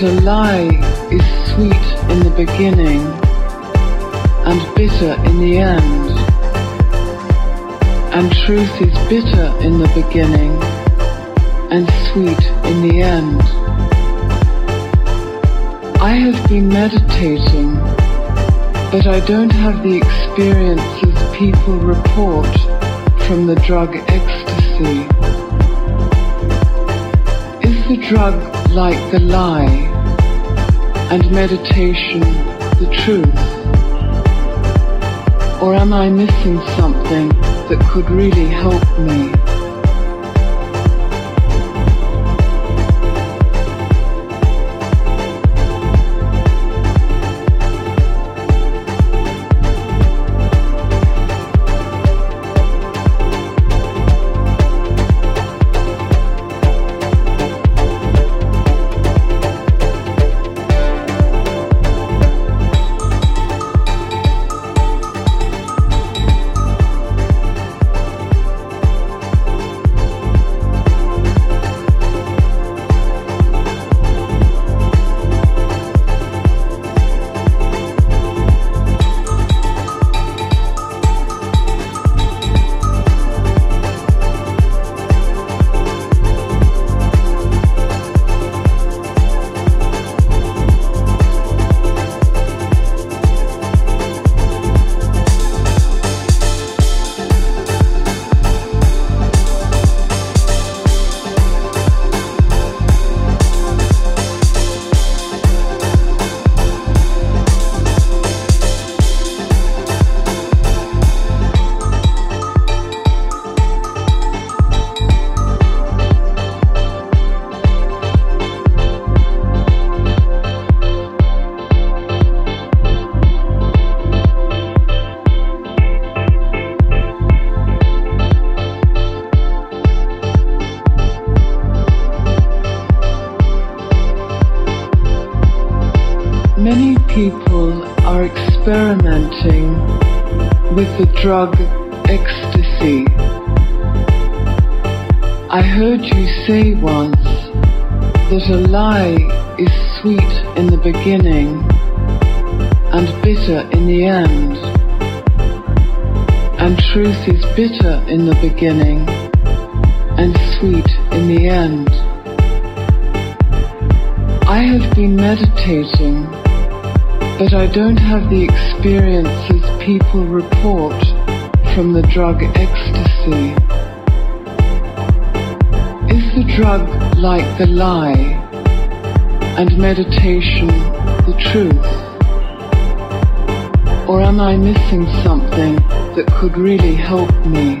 that a lie is sweet in the beginning and bitter in the end. And truth is bitter in the beginning and sweet in the end. I have been meditating, but I don't have the experiences people report from the drug ecstasy? Is the drug like the lie and meditation the truth? Or am I missing something that could really help me? Drug ecstasy. I heard you say once that a lie is sweet in the beginning and bitter in the end, and truth is bitter in the beginning and sweet in the end. I have been meditating, but I don't have the experiences people report from the drug ecstasy. Is the drug like the lie and meditation the truth? Or am I missing something that could really help me?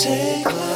Take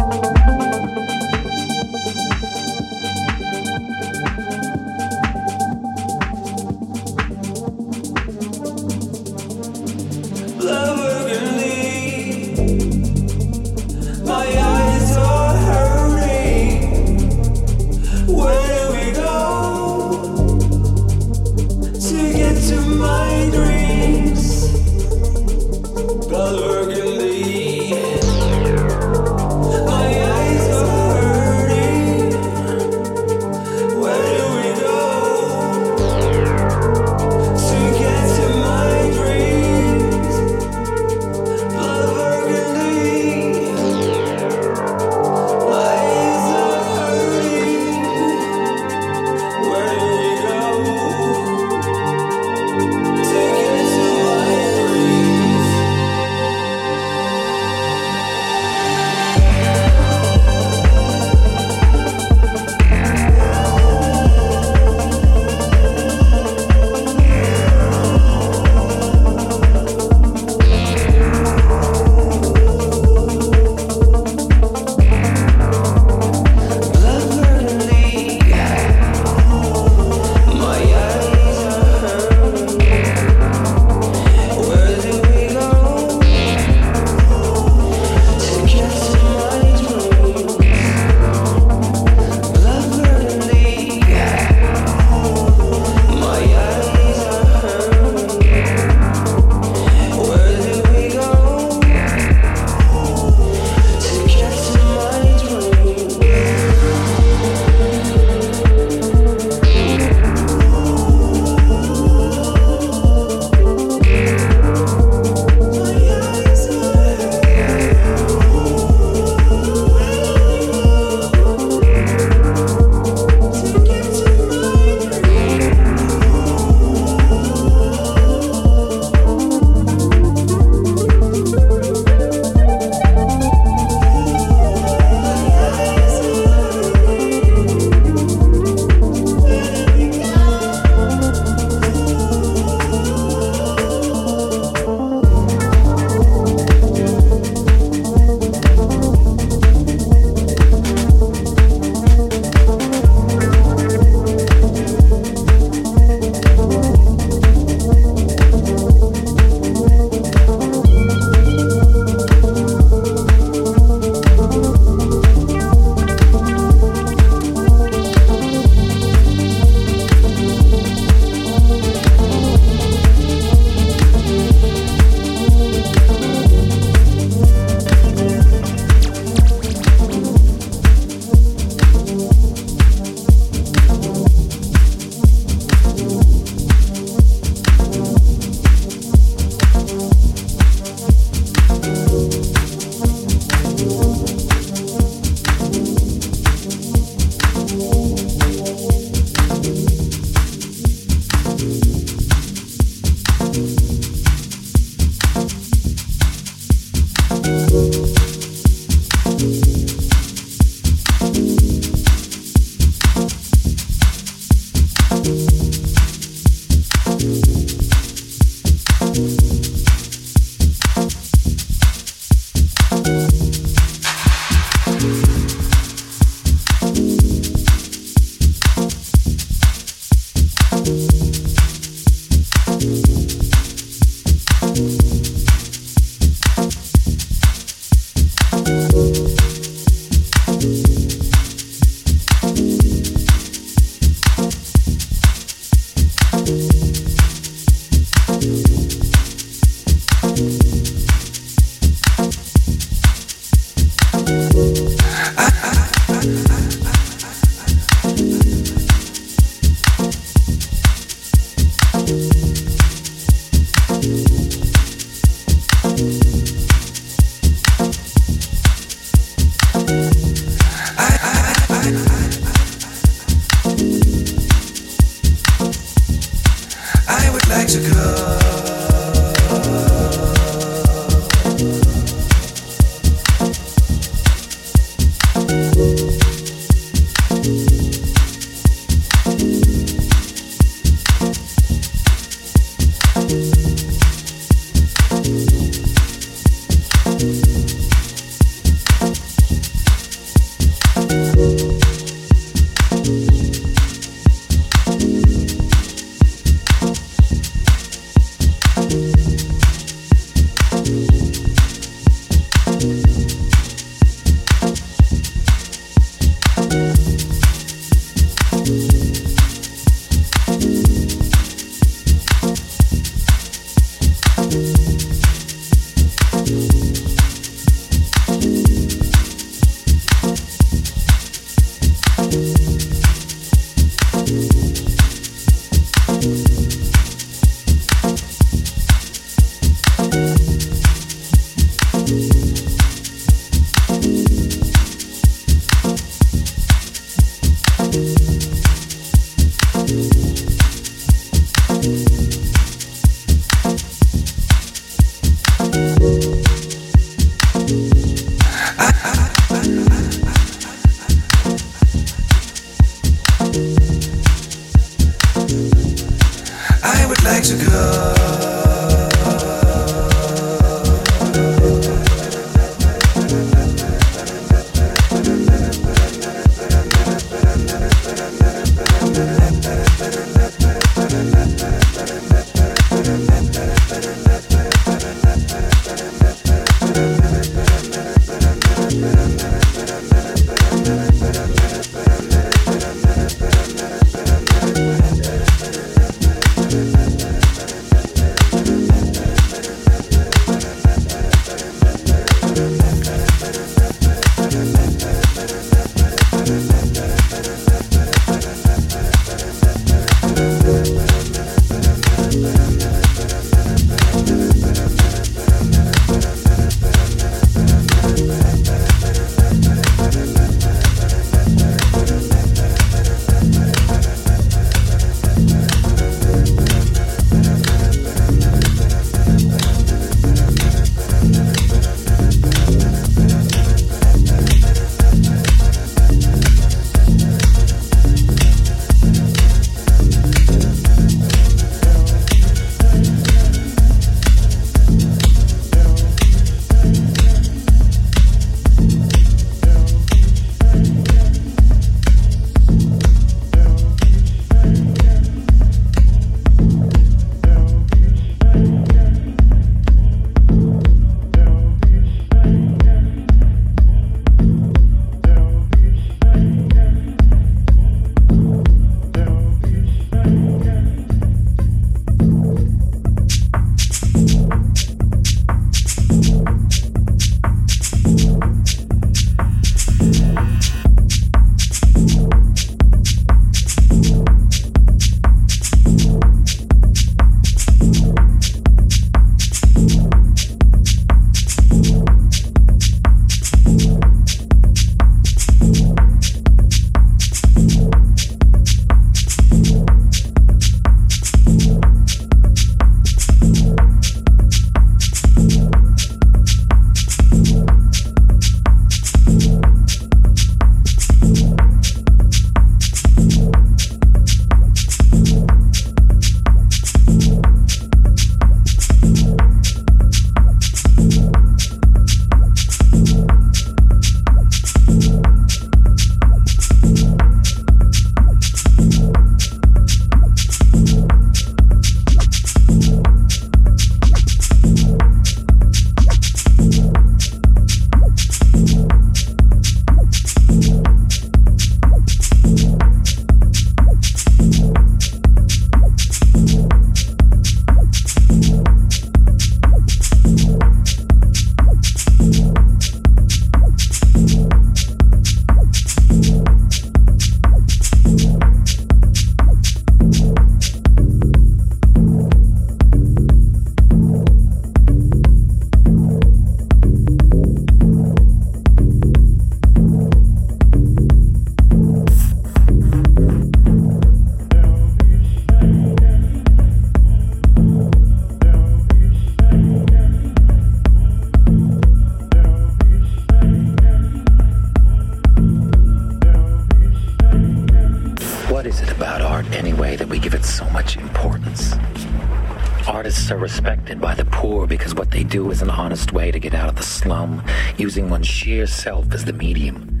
sheer self as the medium.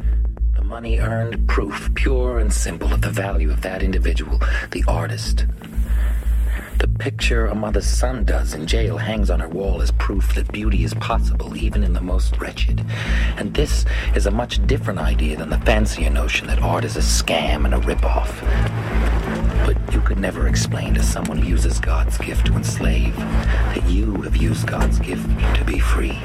The money earned, proof, pure and simple of the value of that individual, the artist. The picture a mother's son does in jail hangs on her wall as proof that beauty is possible even in the most wretched. And this is a much different idea than the fancier notion that art is a scam and a ripoff. But you could never explain to someone who uses God's gift to enslave that you have used God's gift to be free.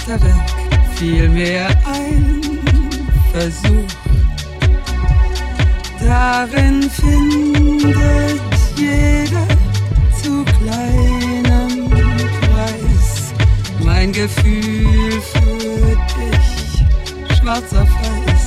Fenster weg, fiel mir ein Versuch. Darin findet jeder zu kleinem Preis mein Gefühl für dich, schwarzer auf weiß.